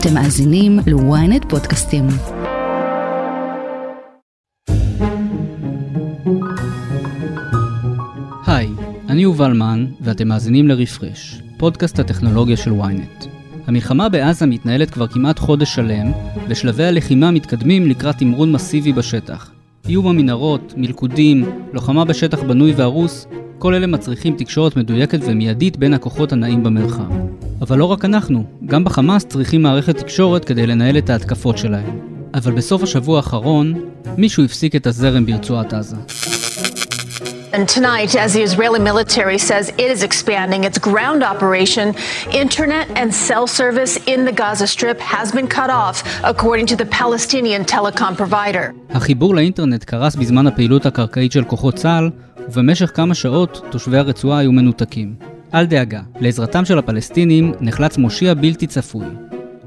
אתם מאזינים ל-ynet פודקאסטים. היי, אני יובל מן, ואתם מאזינים לרפרש, פודקאסט הטכנולוגיה של ynet. המלחמה בעזה מתנהלת כבר כמעט חודש שלם, ושלבי הלחימה מתקדמים לקראת תמרון מסיבי בשטח. איום המנהרות, מלכודים, לוחמה בשטח בנוי והרוס, כל אלה מצריכים תקשורת מדויקת ומיידית בין הכוחות הנעים במרחב. אבל לא רק אנחנו, גם בחמאס צריכים מערכת תקשורת כדי לנהל את ההתקפות שלהם. אבל בסוף השבוע האחרון, מישהו הפסיק את הזרם ברצועת עזה. And tonight, as the Israeli military says it is expanding its ground operation, internet and cell service in the Gaza Strip has been cut off, according to the Palestinian telecom provider. החיבור לאינטרנט קרס בזמן הפעילות הקרקעית של כוחות צה"ל, ובמשך כמה שעות תושבי הרצועה היו מנותקים. אל דאגה, לעזרתם של הפלסטינים נחלץ מושיע בלתי צפוי.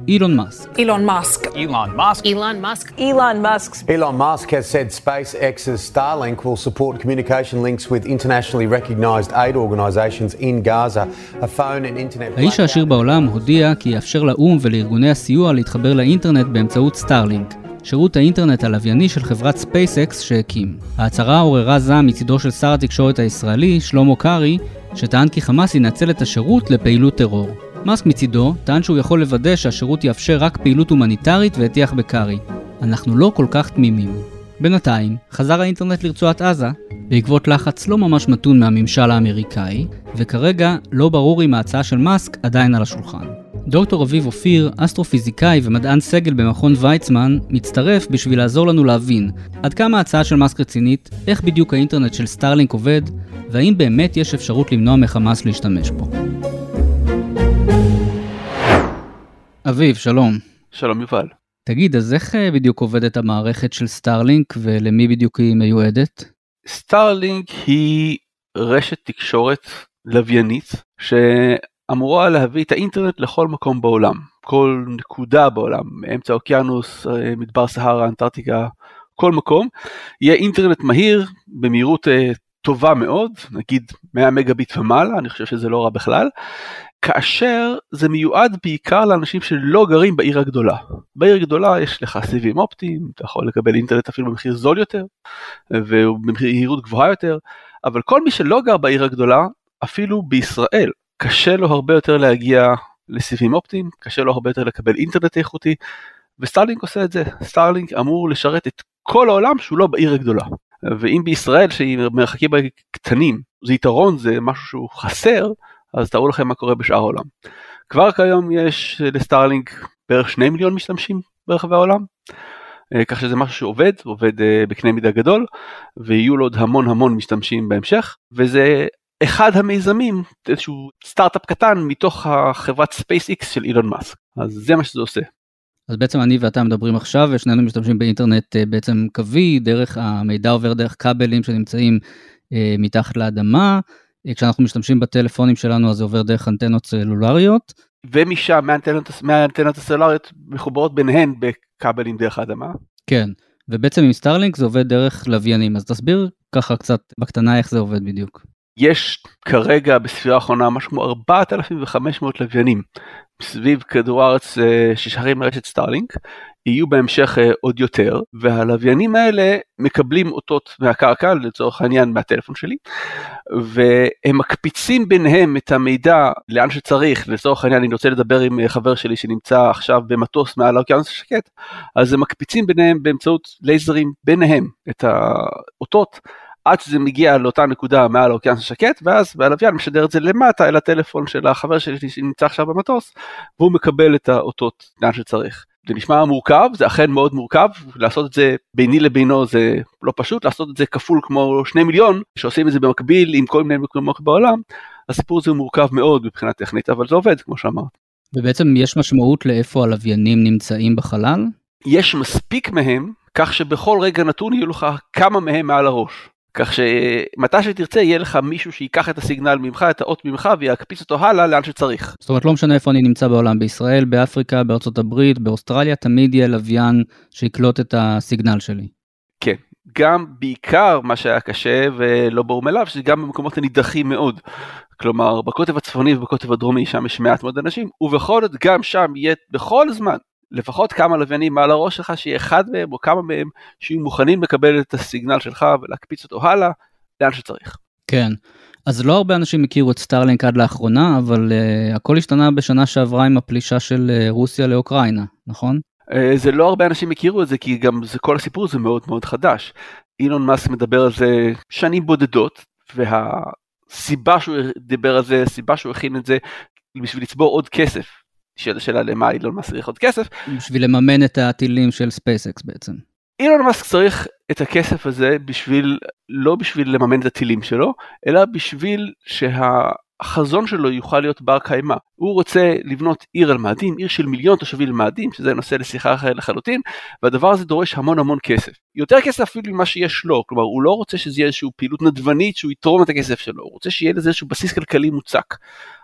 אילון מאסק. Elon Musk. Elon Musk. Elon Musk. Elon Musk. Elon Musk has said SpaceX's Starlink will support communication links with internationally recognized aid organizations in Gaza. A phone and internet... האיש העשיר בעולם הודיע כי יאפשר לאו"ם ולארגוני הסיוע להתחבר לאינטרנט באמצעות סטארלינק, שירות האינטרנט הלווייני של חברת ספייסקס שהקים. ההצהרה עוררה זעם מצידו של שר התקשורת הישראלי, שלמה קרעי, שטען כי חמאס ינצל את השירות לפעילות טרור. מאסק מצידו טען שהוא יכול לוודא שהשירות יאפשר רק פעילות הומניטרית והטיח בקרעי. אנחנו לא כל כך תמימים. בינתיים, חזר האינטרנט לרצועת עזה, בעקבות לחץ לא ממש מתון מהממשל האמריקאי, וכרגע לא ברור אם ההצעה של מאסק עדיין על השולחן. דוקטור אביב אופיר, אסטרופיזיקאי ומדען סגל במכון ויצמן, מצטרף בשביל לעזור לנו להבין עד כמה ההצעה של מאסק רצינית, איך בדיוק האינטרנט של סטארלינק עובד, והאם באמת יש אפשרות למנוע מחמאס להשתמש בו. אביב, שלום. שלום יובל. תגיד, אז איך אה, בדיוק עובדת המערכת של סטארלינק ולמי בדיוק היא מיועדת? סטארלינק היא רשת תקשורת לוויינית שאמורה להביא את האינטרנט לכל מקום בעולם, כל נקודה בעולם, אמצע האוקיינוס, אה, מדבר סהרה, אנטארקטיקה, כל מקום, יהיה אינטרנט מהיר במהירות אה, טובה מאוד, נגיד 100 מגביט ומעלה, אני חושב שזה לא רע בכלל, כאשר זה מיועד בעיקר לאנשים שלא גרים בעיר הגדולה. בעיר הגדולה יש לך סיבים אופטיים, אתה יכול לקבל אינטרנט אפילו במחיר זול יותר, ובמהירות גבוהה יותר, אבל כל מי שלא גר בעיר הגדולה, אפילו בישראל, קשה לו הרבה יותר להגיע לסיבים אופטיים, קשה לו הרבה יותר לקבל אינטרנט איכותי, וסטארלינק עושה את זה. סטארלינק אמור לשרת את כל העולם שהוא לא בעיר הגדולה. ואם בישראל שהיא מרחקים קטנים, זה יתרון, זה משהו שהוא חסר, אז תארו לכם מה קורה בשאר העולם. כבר כיום יש לסטארלינק בערך 2 מיליון משתמשים ברחבי העולם, אה, כך שזה משהו שעובד, עובד אה, בקנה מידה גדול, ויהיו לו עוד המון המון משתמשים בהמשך, וזה אחד המיזמים, איזשהו סטארט-אפ קטן מתוך החברת SpaceX של אילון מאסק, אז זה מה שזה עושה. אז בעצם אני ואתה מדברים עכשיו ושנינו משתמשים באינטרנט אה, בעצם קווי, דרך המידע עובר דרך כבלים שנמצאים מתחת לאדמה, כשאנחנו משתמשים בטלפונים שלנו אז זה עובר דרך אנטנות סלולריות. ומשם מהאנטנות, מהאנטנות הסלולריות מחוברות ביניהן בכבלים דרך האדמה. כן, ובעצם עם סטארלינק זה עובד דרך לוויינים, אז תסביר ככה קצת בקטנה איך זה עובד בדיוק. יש כרגע בספירה האחרונה משהו כמו 4,500 לוויינים סביב כדור הארץ אה, ששייכים לרשת סטארלינק, יהיו בהמשך אה, עוד יותר, והלוויינים האלה מקבלים אותות מהקרקע, לצורך העניין מהטלפון שלי, והם מקפיצים ביניהם את המידע לאן שצריך, לצורך העניין אני רוצה לדבר עם אה, חבר שלי שנמצא עכשיו במטוס מעל האוקיינוס השקט, אז הם מקפיצים ביניהם באמצעות לייזרים ביניהם את האותות. עד שזה מגיע לאותה נקודה מעל האוקיינוס השקט, ואז הלוויין משדר את זה למטה אל הטלפון של החבר שלי שנמצא עכשיו במטוס, והוא מקבל את האותות לאן שצריך. זה נשמע מורכב, זה אכן מאוד מורכב, לעשות את זה ביני לבינו זה לא פשוט, לעשות את זה כפול כמו שני מיליון, שעושים את זה במקביל עם כל מיני מקומות בעולם, הסיפור הזה מורכב מאוד מבחינה טכנית, אבל זה עובד כמו שאמרת. ובעצם יש משמעות לאיפה הלוויינים נמצאים בחלל? יש מספיק מהם, כך שבכל רגע נתון יהיו לך כמה מהם מעל הראש. כך שמתי שתרצה יהיה לך מישהו שיקח את הסיגנל ממך, את האות ממך ויקפיץ אותו הלאה לאן שצריך. זאת אומרת לא משנה איפה אני נמצא בעולם, בישראל, באפריקה, בארצות הברית, באוסטרליה, תמיד יהיה לוויין שיקלוט את הסיגנל שלי. כן, גם בעיקר מה שהיה קשה ולא ברור מאליו, שזה גם במקומות הנידחים מאוד. כלומר, בקוטב הצפוני ובקוטב הדרומי שם יש מעט מאוד אנשים, ובכל זאת גם שם יהיה בכל זמן לפחות כמה לוויינים מעל הראש שלך, שיהיה אחד מהם או כמה מהם שיהיו מוכנים לקבל את הסיגנל שלך ולהקפיץ אותו הלאה, לאן שצריך. כן. אז לא הרבה אנשים הכירו את סטארלינק עד לאחרונה, אבל uh, הכל השתנה בשנה שעברה עם הפלישה של uh, רוסיה לאוקראינה, נכון? Uh, זה לא הרבה אנשים הכירו את זה, כי גם זה, כל הסיפור הזה מאוד מאוד חדש. אילון מאסק מדבר על זה שנים בודדות, והסיבה שהוא דיבר על זה, הסיבה שהוא הכין את זה, בשביל לצבור עוד כסף. שאלה למה אילון מאסק צריך עוד כסף. בשביל לממן את הטילים של ספייסקס בעצם. אילון מאסק צריך את הכסף הזה בשביל, לא בשביל לממן את הטילים שלו, אלא בשביל שהחזון שלו יוכל להיות בר קיימא. הוא רוצה לבנות עיר על מאדים, עיר של מיליון תושבים על מאדים, שזה נושא לשיחה אחרת לחלוטין, והדבר הזה דורש המון המון כסף. יותר כסף אפילו ממה שיש לו, כלומר הוא לא רוצה שזה יהיה איזושהי פעילות נדבנית שהוא יתרום את הכסף שלו, הוא רוצה שיהיה לזה איזשהו בסיס כלכלי מוצק.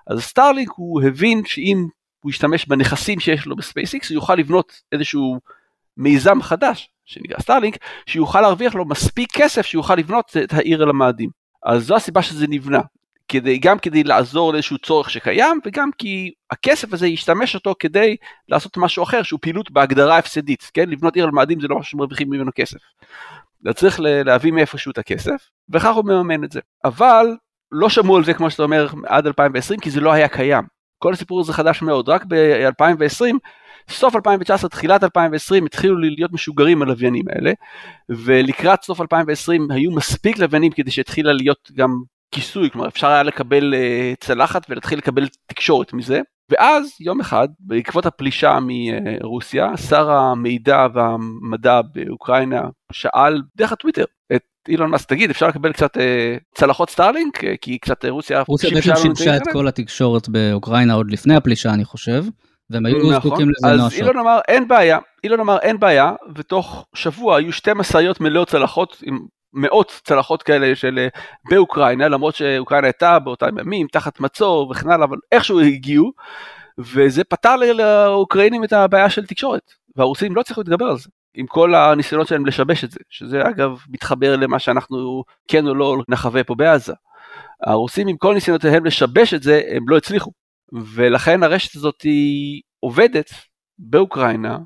אז סטארלינק הוא הבין שאם הוא ישתמש בנכסים שיש לו בספייסקס, הוא יוכל לבנות איזשהו מיזם חדש שנקרא סטארלינק, שיוכל להרוויח לו מספיק כסף שיוכל לבנות את העיר על המאדים. אז זו הסיבה שזה נבנה, כדי, גם כדי לעזור לאיזשהו צורך שקיים, וגם כי הכסף הזה ישתמש אותו כדי לעשות משהו אחר שהוא פעילות בהגדרה הפסדית, כן? לבנות עיר על מאדים זה לא משהו שמרוויחים ממנו כסף. אתה צריך להביא מאיפשהו את הכסף, וכך הוא מממן את זה. אבל לא שמעו על זה כמו שאתה אומר עד 2020 כי זה לא היה קיים. כל הסיפור הזה חדש מאוד, רק ב-2020 סוף 2019, תחילת 2020 התחילו להיות משוגרים הלוויינים האלה, ולקראת סוף 2020 היו מספיק לוויינים כדי שהתחילה להיות גם כיסוי, כלומר אפשר היה לקבל uh, צלחת ולהתחיל לקבל תקשורת מזה. ואז יום אחד בעקבות הפלישה מרוסיה שר המידע והמדע באוקראינה שאל דרך הטוויטר את אילון מאסק תגיד אפשר לקבל קצת אה, צלחות סטארלינק אה, כי קצת רוסיה רוסיה בעצם שימשה את כל התקשורת באוקראינה עוד לפני הפלישה אני חושב והם היו נכון. זקוקים לזה נואשות. אז אילון אמר אין בעיה, אילון אמר אין בעיה, ותוך שבוע היו שתי משאיות מלאות צלחות עם מאות צלחות כאלה של אה, באוקראינה, למרות שאוקראינה הייתה באותם ימים תחת מצור וכן הלאה, אבל איכשהו הגיעו, וזה פתר לאוקראינים את הבעיה של תקשורת, והרוסים לא צריכו להתגבר על זה. עם כל הניסיונות שלהם לשבש את זה, שזה אגב מתחבר למה שאנחנו כן או לא נחווה פה בעזה. הרוסים עם כל ניסיונותיהם לשבש את זה, הם לא הצליחו. ולכן הרשת הזאת היא עובדת באוקראינה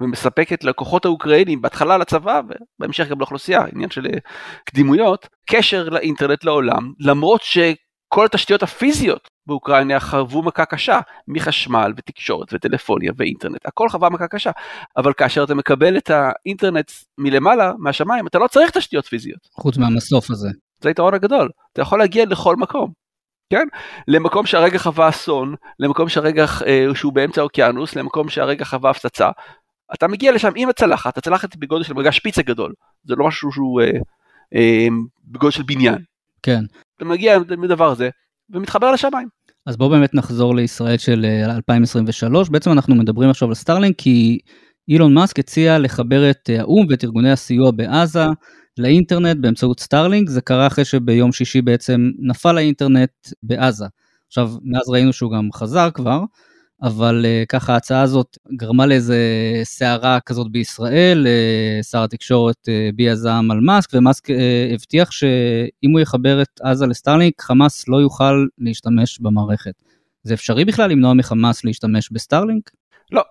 ומספקת לכוחות האוקראינים בהתחלה לצבא ובהמשך גם לאוכלוסייה עניין של אה, קדימויות קשר לאינטרנט לעולם למרות שכל התשתיות הפיזיות באוקראינה חרבו מכה קשה מחשמל ותקשורת וטלפוניה ואינטרנט הכל חווה מכה קשה אבל כאשר אתה מקבל את האינטרנט מלמעלה מהשמיים אתה לא צריך תשתיות פיזיות. חוץ מהמסוף הזה. זה היתרון הגדול אתה יכול להגיע לכל מקום כן? למקום שהרגע חווה אסון, למקום שהרגע אה, שהוא באמצע האוקיינוס, למקום שהרגע חווה הפצצה. אתה מגיע לשם עם הצלחת, הצלחת בגודל של מגש שפיצה גדול, זה לא משהו שהוא אה, אה, בגודל של בניין. כן. אתה מגיע עם הדבר הזה ומתחבר לשמיים. אז בואו באמת נחזור לישראל של 2023, אה, בעצם אנחנו מדברים עכשיו על סטארלינק כי אילון מאסק הציע לחבר את אה, האו"ם ואת ארגוני הסיוע בעזה לאינטרנט באמצעות סטארלינק, זה קרה אחרי שביום שישי בעצם נפל האינטרנט בעזה. עכשיו, מאז ראינו שהוא גם חזר כבר, אבל uh, ככה ההצעה הזאת גרמה לאיזה סערה כזאת בישראל, uh, שר התקשורת uh, הביע זעם על מאסק, ומאסק הבטיח שאם הוא יחבר את עזה לסטארלינק, חמאס לא יוכל להשתמש במערכת. זה אפשרי בכלל למנוע מחמאס להשתמש בסטארלינק? לא,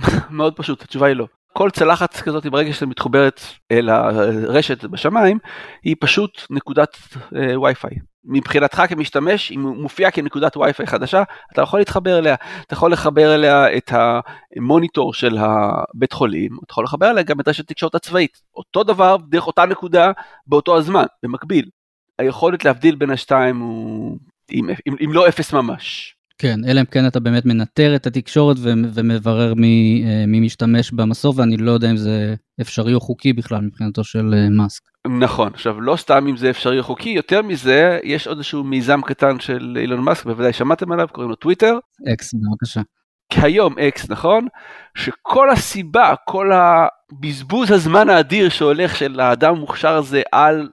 מאוד פשוט, התשובה היא לא. כל צלחת כזאת ברגע שאתה מתחוברת אל הרשת בשמיים היא פשוט נקודת אה, וי-פיי. מבחינתך כמשתמש היא מופיעה כנקודת וי-פיי חדשה אתה יכול להתחבר אליה אתה יכול לחבר אליה את המוניטור של הבית חולים אתה יכול לחבר אליה גם את רשת התקשורת הצבאית אותו דבר דרך אותה נקודה באותו הזמן במקביל. היכולת להבדיל בין השתיים הוא אם, אם, אם לא אפס ממש. כן, אלא אם כן אתה באמת מנטר את התקשורת ומברר מי, אה, מי משתמש במסוף, ואני לא יודע אם זה אפשרי או חוקי בכלל מבחינתו של אה, מאסק. נכון, עכשיו לא סתם אם זה אפשרי או חוקי, יותר מזה, יש עוד איזשהו מיזם קטן של אילון מאסק, בוודאי שמעתם עליו, קוראים לו טוויטר. אקס, בבקשה. כיום אקס, נכון? שכל הסיבה, כל הבזבוז הזמן האדיר שהולך של האדם המוכשר הזה על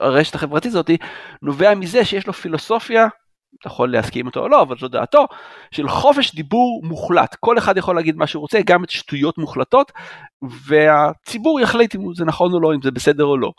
הרשת החברתית הזאת, נובע מזה שיש לו פילוסופיה אתה יכול להסכים אותו או לא, אבל זו דעתו, של חופש דיבור מוחלט. כל אחד יכול להגיד מה שהוא רוצה, גם את שטויות מוחלטות, והציבור יחליט אם זה נכון או לא, אם זה בסדר או לא.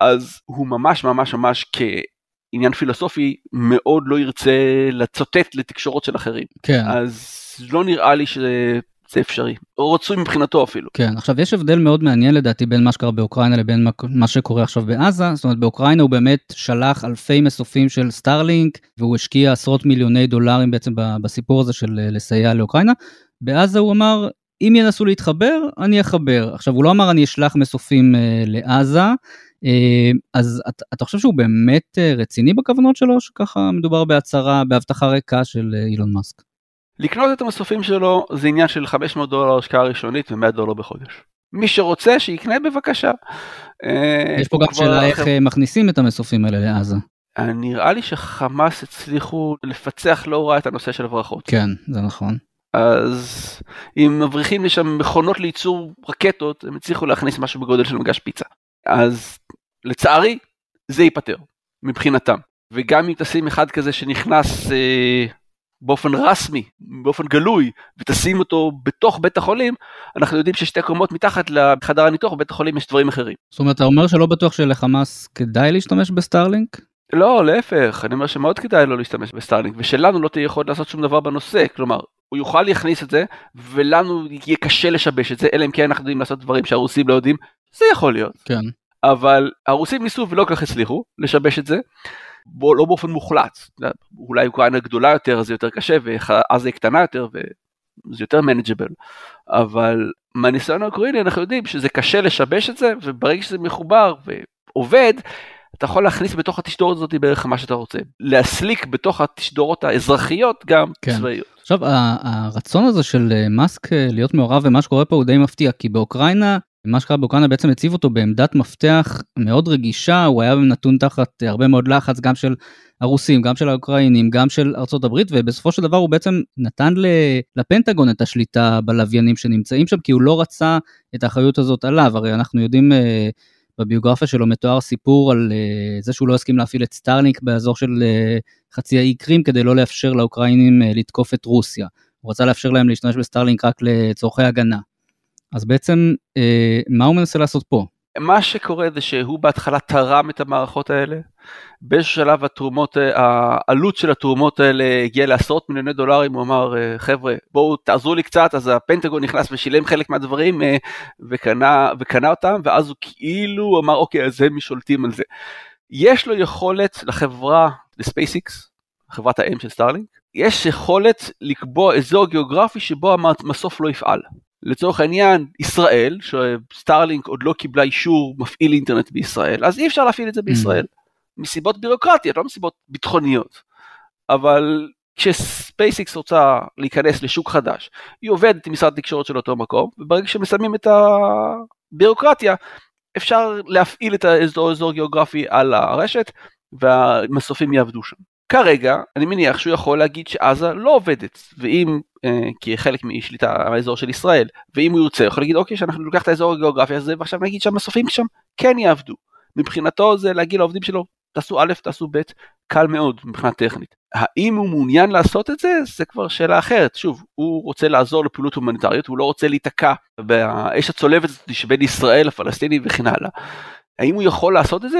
אז הוא ממש ממש ממש כעניין פילוסופי מאוד לא ירצה לצוטט לתקשורות של אחרים. כן. אז לא נראה לי שזה זה אפשרי, או רצוי מבחינתו אפילו. כן, עכשיו יש הבדל מאוד מעניין לדעתי בין מה שקרה באוקראינה לבין מה שקורה עכשיו בעזה, זאת אומרת באוקראינה הוא באמת שלח אלפי מסופים של סטארלינק, והוא השקיע עשרות מיליוני דולרים בעצם בסיפור הזה של לסייע לאוקראינה. בעזה הוא אמר, אם ינסו להתחבר, אני אחבר. עכשיו הוא לא אמר אני אשלח מסופים uh, לעזה, uh, אז אתה, אתה חושב שהוא באמת uh, רציני בכוונות שלו, שככה מדובר בהצהרה, בהבטחה ריקה של אילון מאסק? לקנות את המסופים שלו זה עניין של 500 דולר השקעה ראשונית ו-100 דולר בחודש. מי שרוצה שיקנה בבקשה. אה, יש פה גם שאלה איך אה, מכניסים את המסופים האלה לעזה. אה, נראה לי שחמאס הצליחו לפצח לא רע את הנושא של הברחות. כן, זה נכון. אז אם מבריחים לשם מכונות לייצור רקטות, הם הצליחו להכניס משהו בגודל של מגש פיצה. אז לצערי, זה ייפתר, מבחינתם. וגם אם תשים אחד כזה שנכנס אה, באופן רסמי, באופן גלוי, ותשים אותו בתוך בית החולים, אנחנו יודעים ששתי קומות מתחת לחדר הניתוח בבית החולים יש דברים אחרים. זאת אומרת, אתה אומר שלא בטוח שלחמאס כדאי להשתמש בסטארלינק? לא, להפך, אני אומר שמאוד כדאי לו להשתמש בסטארלינק, ושלנו לא תהיה יכולת לעשות שום דבר בנושא, כלומר, הוא יוכל להכניס את זה, ולנו יהיה קשה לשבש את זה, אלא אם כן אנחנו יודעים לעשות דברים שהרוסים לא יודעים, זה יכול להיות. כן. אבל הרוסים ניסו ולא כל כך הצליחו לשבש את זה, בו, לא באופן מוחלט, אולי אוקראינה גדולה יותר אז זה יותר קשה ועזה היא קטנה יותר וזה יותר מנג'בל, אבל מהניסיון האוקראיני אנחנו יודעים שזה קשה לשבש את זה וברגע שזה מחובר ועובד אתה יכול להכניס בתוך התשדורת הזאת בערך מה שאתה רוצה, להסליק בתוך התשדורות האזרחיות גם כן. צבאיות. עכשיו הרצון הזה של אה, מאסק אה, להיות מעורב במה שקורה פה הוא די מפתיע כי באוקראינה מה שקרה באוקראינה בעצם הציב אותו בעמדת מפתח מאוד רגישה, הוא היה נתון תחת הרבה מאוד לחץ גם של הרוסים, גם של האוקראינים, גם של ארצות הברית, ובסופו של דבר הוא בעצם נתן לפנטגון את השליטה בלוויינים שנמצאים שם, כי הוא לא רצה את האחריות הזאת עליו, הרי אנחנו יודעים אה, בביוגרפיה שלו מתואר סיפור על אה, זה שהוא לא הסכים להפעיל את סטארלינק באזור של אה, חצי האי קרים כדי לא לאפשר לאוקראינים לתקוף את רוסיה. הוא רצה לאפשר להם להשתמש בסטארלינק רק לצורכי הגנה. אז בעצם אה, מה הוא מנסה לעשות פה? מה שקורה זה שהוא בהתחלה תרם את המערכות האלה, באיזשהו שלב התרומות, אה, העלות של התרומות האלה הגיעה לעשרות מיליוני דולרים, הוא אמר אה, חבר'ה בואו תעזרו לי קצת, אז הפנטגון נכנס ושילם חלק מהדברים אה, וקנה, וקנה אותם, ואז הוא כאילו אמר אוקיי אז הם שולטים על זה. יש לו יכולת לחברה, לספייסיקס, חברת האם של סטארלינק, יש יכולת לקבוע אזור גיאוגרפי שבו המסוף לא יפעל. לצורך העניין ישראל שסטארלינק עוד לא קיבלה אישור מפעיל אינטרנט בישראל אז אי אפשר להפעיל את זה בישראל ממ. מסיבות בירוקרטיות לא מסיבות ביטחוניות אבל כשספייסיקס רוצה להיכנס לשוק חדש היא עובדת עם משרד התקשורת של אותו מקום וברגע שמסיימים את הבירוקרטיה אפשר להפעיל את האזור אזור גיאוגרפי על הרשת והמסופים יעבדו שם. כרגע אני מניח שהוא יכול להגיד שעזה לא עובדת ואם אה, כי חלק משליטה האזור של ישראל ואם הוא ירצה יכול להגיד אוקיי שאנחנו ניקח את האזור הגיאוגרפי הזה ועכשיו נגיד שהמסופים שם כן יעבדו. מבחינתו זה להגיד לעובדים שלו תעשו א' תעשו ב' קל מאוד מבחינה טכנית. האם הוא מעוניין לעשות את זה זה כבר שאלה אחרת שוב הוא רוצה לעזור לפעילות הומניטריות הוא לא רוצה להיתקע באש הצולבת שבין ישראל לפלסטינים וכן הלאה. האם הוא יכול לעשות את זה?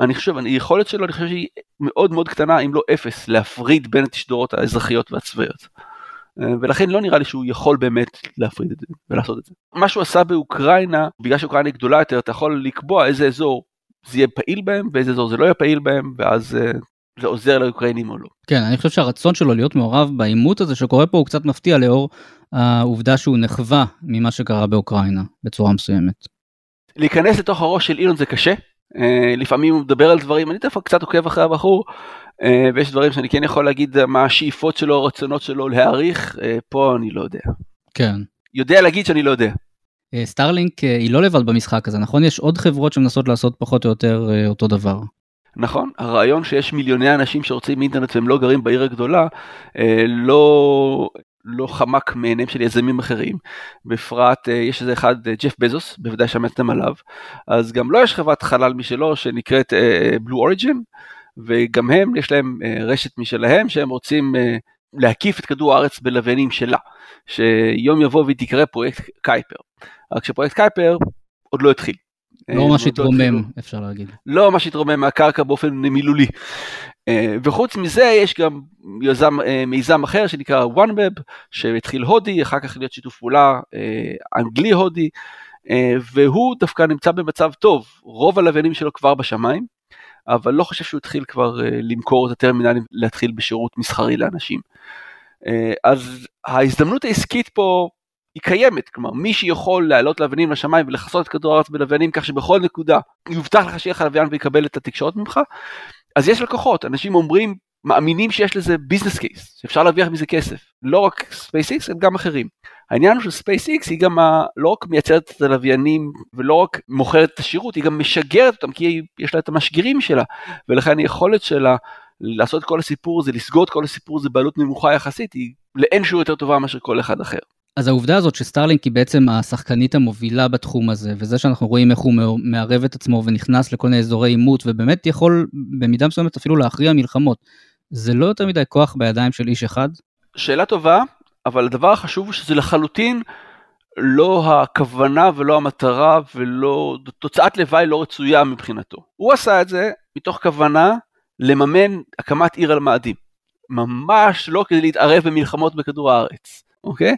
אני חושב, היכולת שלו אני חושב שהיא מאוד מאוד קטנה אם לא אפס להפריד בין התשדורות האזרחיות והצבאיות. אה, ולכן לא נראה לי שהוא יכול באמת להפריד את זה ולעשות את זה. מה שהוא עשה באוקראינה, בגלל שאוקראינה גדולה יותר, אתה יכול לקבוע איזה אזור זה יהיה פעיל בהם ואיזה אזור זה לא יהיה פעיל בהם, ואז אה, זה עוזר לאוקראינים או לא. כן, אני חושב שהרצון שלו להיות מעורב בעימות הזה שקורה פה הוא קצת מפתיע לאור העובדה שהוא נחווה ממה שקרה באוקראינה בצורה מסוימת. להיכנס לתוך הראש של אילון זה קשה, לפעמים הוא מדבר על דברים, אני דווקא קצת עוקב אחרי הבחור, אה, ויש דברים שאני כן יכול להגיד מה השאיפות שלו, הרצונות שלו להעריך, אה, פה אני לא יודע. כן. יודע להגיד שאני לא יודע. סטארלינק היא לא לבד במשחק הזה, נכון? יש עוד חברות שמנסות לעשות פחות או יותר אותו דבר. נכון, הרעיון שיש מיליוני אנשים שרוצים אינטרנט והם לא גרים בעיר הגדולה, לא לא חמק מעיניהם של יזמים אחרים, בפרט אה, יש איזה אחד, אה, ג'ף בזוס, בוודאי שמעתם עליו, אז גם לו לא יש חברת חלל משלו שנקראת בלו uh, אוריג'ין, וגם הם, יש להם רשת משלהם שהם רוצים להקיף את כדור הארץ בלוויינים שלה, שיום יבוא והיא תקרא פרויקט קייפר. רק שפרויקט קייפר עוד לא התחיל. לא ממש התרומם, אפשר להגיד. לא ממש התרומם מהקרקע באופן מילולי. אה, וחוץ מזה יש גם יזם, אה, מיזם אחר שנקרא OneWeb, שהתחיל הודי, אחר כך להיות שיתוף פעולה אה, אנגלי-הודי, והוא דווקא נמצא במצב טוב, רוב הלוויינים שלו כבר בשמיים, אבל לא חושב שהוא התחיל כבר למכור את הטרמינלים, להתחיל בשירות מסחרי לאנשים. אז ההזדמנות העסקית פה היא קיימת, כלומר מי שיכול לעלות לוויינים לשמיים ולכסות את כדור הארץ בלוויינים כך שבכל נקודה יובטח לך שיהיה לך לוויין ויקבל את התקשורת ממך, אז יש לקוחות, אנשים אומרים, מאמינים שיש לזה ביזנס קייס, שאפשר להרוויח מזה כסף, לא רק SpaceX, אלא גם אחרים. העניין הוא SpaceX היא גם ה, לא רק מייצרת את הלוויינים ולא רק מוכרת את השירות, היא גם משגרת אותם כי יש לה את המשגרים שלה, ולכן היכולת שלה לעשות כל הסיפור הזה, לסגור את כל הסיפור הזה בעלות נמוכה יחסית, היא לאין שהוא יותר טובה מאשר כל אחד אחר. אז העובדה הזאת שסטארלינק היא בעצם השחקנית המובילה בתחום הזה, וזה שאנחנו רואים איך הוא מערב את עצמו ונכנס לכל מיני אזורי עימות, ובאמת יכול במידה מסוימת אפילו להכריע מלחמות, זה לא יותר מדי כוח בידיים של איש אחד? שאלה טובה, אבל הדבר החשוב הוא שזה לחלוטין לא הכוונה ולא המטרה ולא, תוצאת לוואי לא רצויה מבחינתו. הוא עשה את זה מתוך כוונה לממן הקמת עיר על מאדים. ממש לא כדי להתערב במלחמות בכדור הארץ, אוקיי?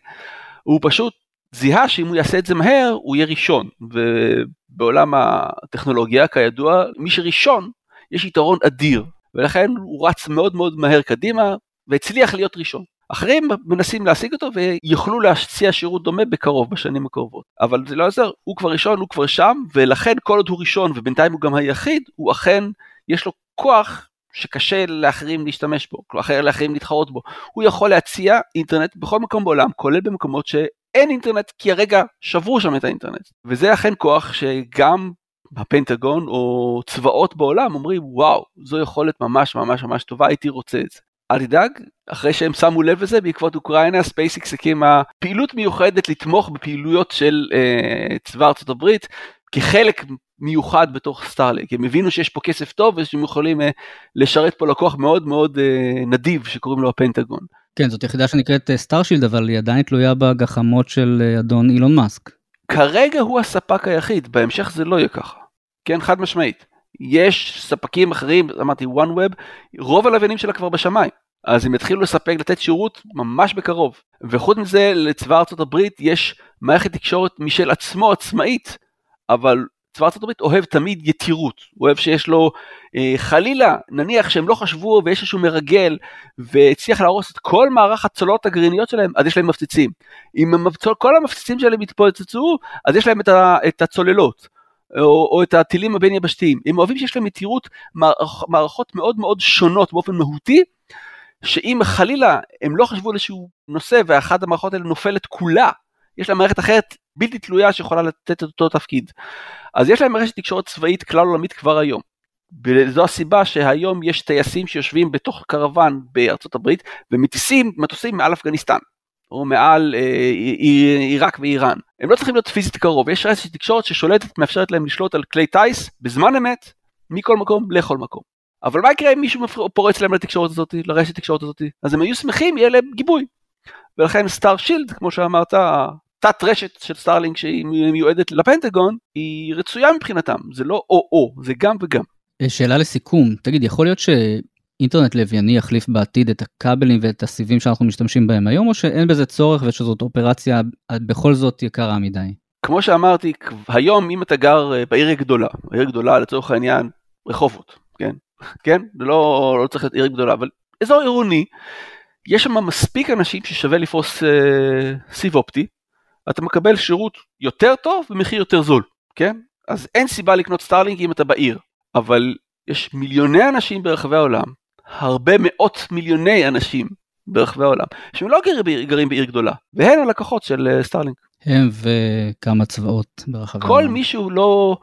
הוא פשוט זיהה שאם הוא יעשה את זה מהר, הוא יהיה ראשון. ובעולם הטכנולוגיה, כידוע, מי שראשון, יש יתרון אדיר. ולכן הוא רץ מאוד מאוד מהר קדימה, והצליח להיות ראשון. אחרים מנסים להשיג אותו ויוכלו להציע שירות דומה בקרוב, בשנים הקרובות. אבל זה לא עוזר, הוא כבר ראשון, הוא כבר שם, ולכן כל עוד הוא ראשון, ובינתיים הוא גם היחיד, הוא אכן, יש לו כוח שקשה לאחרים להשתמש בו, אחר לאחרים להתחרות בו. הוא יכול להציע אינטרנט בכל מקום בעולם, כולל במקומות שאין אינטרנט, כי הרגע שברו שם את האינטרנט. וזה אכן כוח שגם הפנטגון או צבאות בעולם אומרים, וואו, זו יכולת ממש ממש ממש טובה, הייתי רוצה את זה. אל תדאג, אחרי שהם שמו לב לזה בעקבות אוקראינה, ספייסיקס הקימה פעילות מיוחדת לתמוך בפעילויות של אה, צבא ארצות הברית, כחלק מיוחד בתוך סטארלינק, הם הבינו שיש פה כסף טוב ושהם יכולים אה, לשרת פה לקוח מאוד מאוד uh, נדיב שקוראים לו הפנטגון. כן, זאת יחידה שנקראת סטארשילד, אבל היא עדיין תלויה בגחמות של אדון אילון מאסק. כרגע הוא הספק היחיד, בהמשך זה לא יהיה ככה. כן, חד משמעית. יש ספקים אחרים, אמרתי OneWeb, רוב הלוויינים שלה כבר בשמיים. אז הם יתחילו לספק, לתת שירות ממש בקרוב. וחוץ מזה, לצבא ארצות הברית יש מערכת תקשורת משל עצמו עצמאית, אבל צבא ארצות הברית אוהב תמיד יתירות, הוא אוהב שיש לו אה, חלילה, נניח שהם לא חשבו ויש איזשהו מרגל והצליח להרוס את כל מערך הצוללות הגרעיניות שלהם, אז יש להם מפציצים. אם המצול, כל המפציצים שלהם יתפוצצו, אז יש להם את, ה, את הצוללות. או, או את הטילים הבין יבשתיים. הם אוהבים שיש להם יתירות מערכ, מערכות מאוד מאוד שונות באופן מהותי, שאם חלילה הם לא חשבו על איזשהו נושא ואחת המערכות האלה נופלת כולה, יש להם מערכת אחרת בלתי תלויה שיכולה לתת את אותו תפקיד. אז יש להם רשת תקשורת צבאית כלל עולמית כבר היום. וזו הסיבה שהיום יש טייסים שיושבים בתוך קרוון בארצות הברית ומטיסים מטוסים מעל אפגניסטן. או מעל אה, עיראק ואיראן. הם לא צריכים להיות פיזית קרוב, יש רשת תקשורת ששולטת, מאפשרת להם לשלוט על כלי טיס בזמן אמת, מכל מקום לכל מקום. אבל מה יקרה אם מישהו פורץ להם לתקשורת הזאת, לרשת התקשורת הזאת? אז הם היו שמחים, יהיה להם גיבוי. ולכן סטאר שילד, כמו שאמרת, תת רשת של סטארלינק שהיא מיועדת לפנטגון, היא רצויה מבחינתם, זה לא או-או, זה גם וגם. שאלה לסיכום, תגיד, יכול להיות שאינטרנט לווייני יחליף בעתיד את הכבלים ואת הסיבים שאנחנו משתמשים בהם היום, או שאין בזה צורך ושזאת אופרציה בכל זאת יקרה מדי? כמו שאמרתי, היום אם אתה גר אה, בעיר גדולה, עיר גדולה לצורך העניין רחובות, כן? כן? זה לא, לא צריך להיות עיר גדולה, אבל אזור עירוני, יש שם מספיק אנשים ששווה לפרוס אה, סיב אופטי, אתה מקבל שירות יותר טוב במחיר יותר זול, כן? אז אין סיבה לקנות סטארלינק אם אתה בעיר, אבל יש מיליוני אנשים ברחבי העולם, הרבה מאות מיליוני אנשים ברחבי העולם, שהם לא גרים בעיר, גרים בעיר גדולה, והם הלקוחות של אה, סטארלינק. הם וכמה צבאות ברחבי העולם. כל מי שהוא לא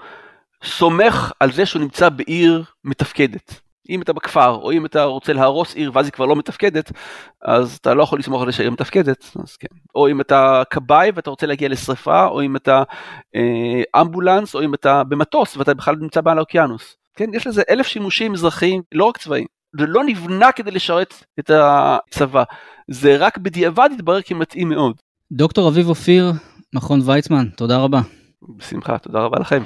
סומך על זה שהוא נמצא בעיר מתפקדת. אם אתה בכפר, או אם אתה רוצה להרוס עיר ואז היא כבר לא מתפקדת, אז אתה לא יכול לסמוך על זה שהעיר מתפקדת, אז כן. או אם אתה כבאי ואתה רוצה להגיע לשריפה, או אם אתה אה, אמבולנס, או אם אתה במטוס ואתה בכלל נמצא בעל האוקיינוס. כן, יש לזה אלף שימושים אזרחיים, לא רק צבאיים. זה לא נבנה כדי לשרת את הצבא, זה רק בדיעבד התברר כמתאים מאוד. דוקטור אביב אופיר, מכון ויצמן, תודה רבה. בשמחה, תודה רבה לכם.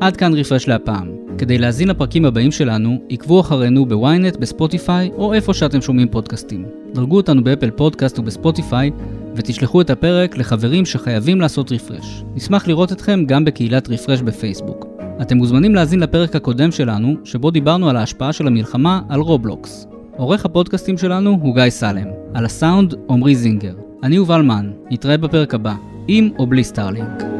עד כאן רפרש להפעם. כדי להאזין לפרקים הבאים שלנו, עקבו אחרינו בוויינט, בספוטיפיי, או איפה שאתם שומעים פודקאסטים. דרגו אותנו באפל פודקאסט ובספוטיפיי, ותשלחו את הפרק לחברים שחייבים לעשות refresh. נשמח לראות אתכם גם בקהילת רפרש בפייסבוק. אתם מוזמנים להאזין לפרק הקודם שלנו, שבו דיברנו על ההשפעה של המלחמה על רובלוקס. עורך הפודקאסטים שלנו הוא גיא סלם. על הסאונד, עמרי זינגר. אני יובל מן, נתראה בפרק הבא, עם או בלי סטארלינק.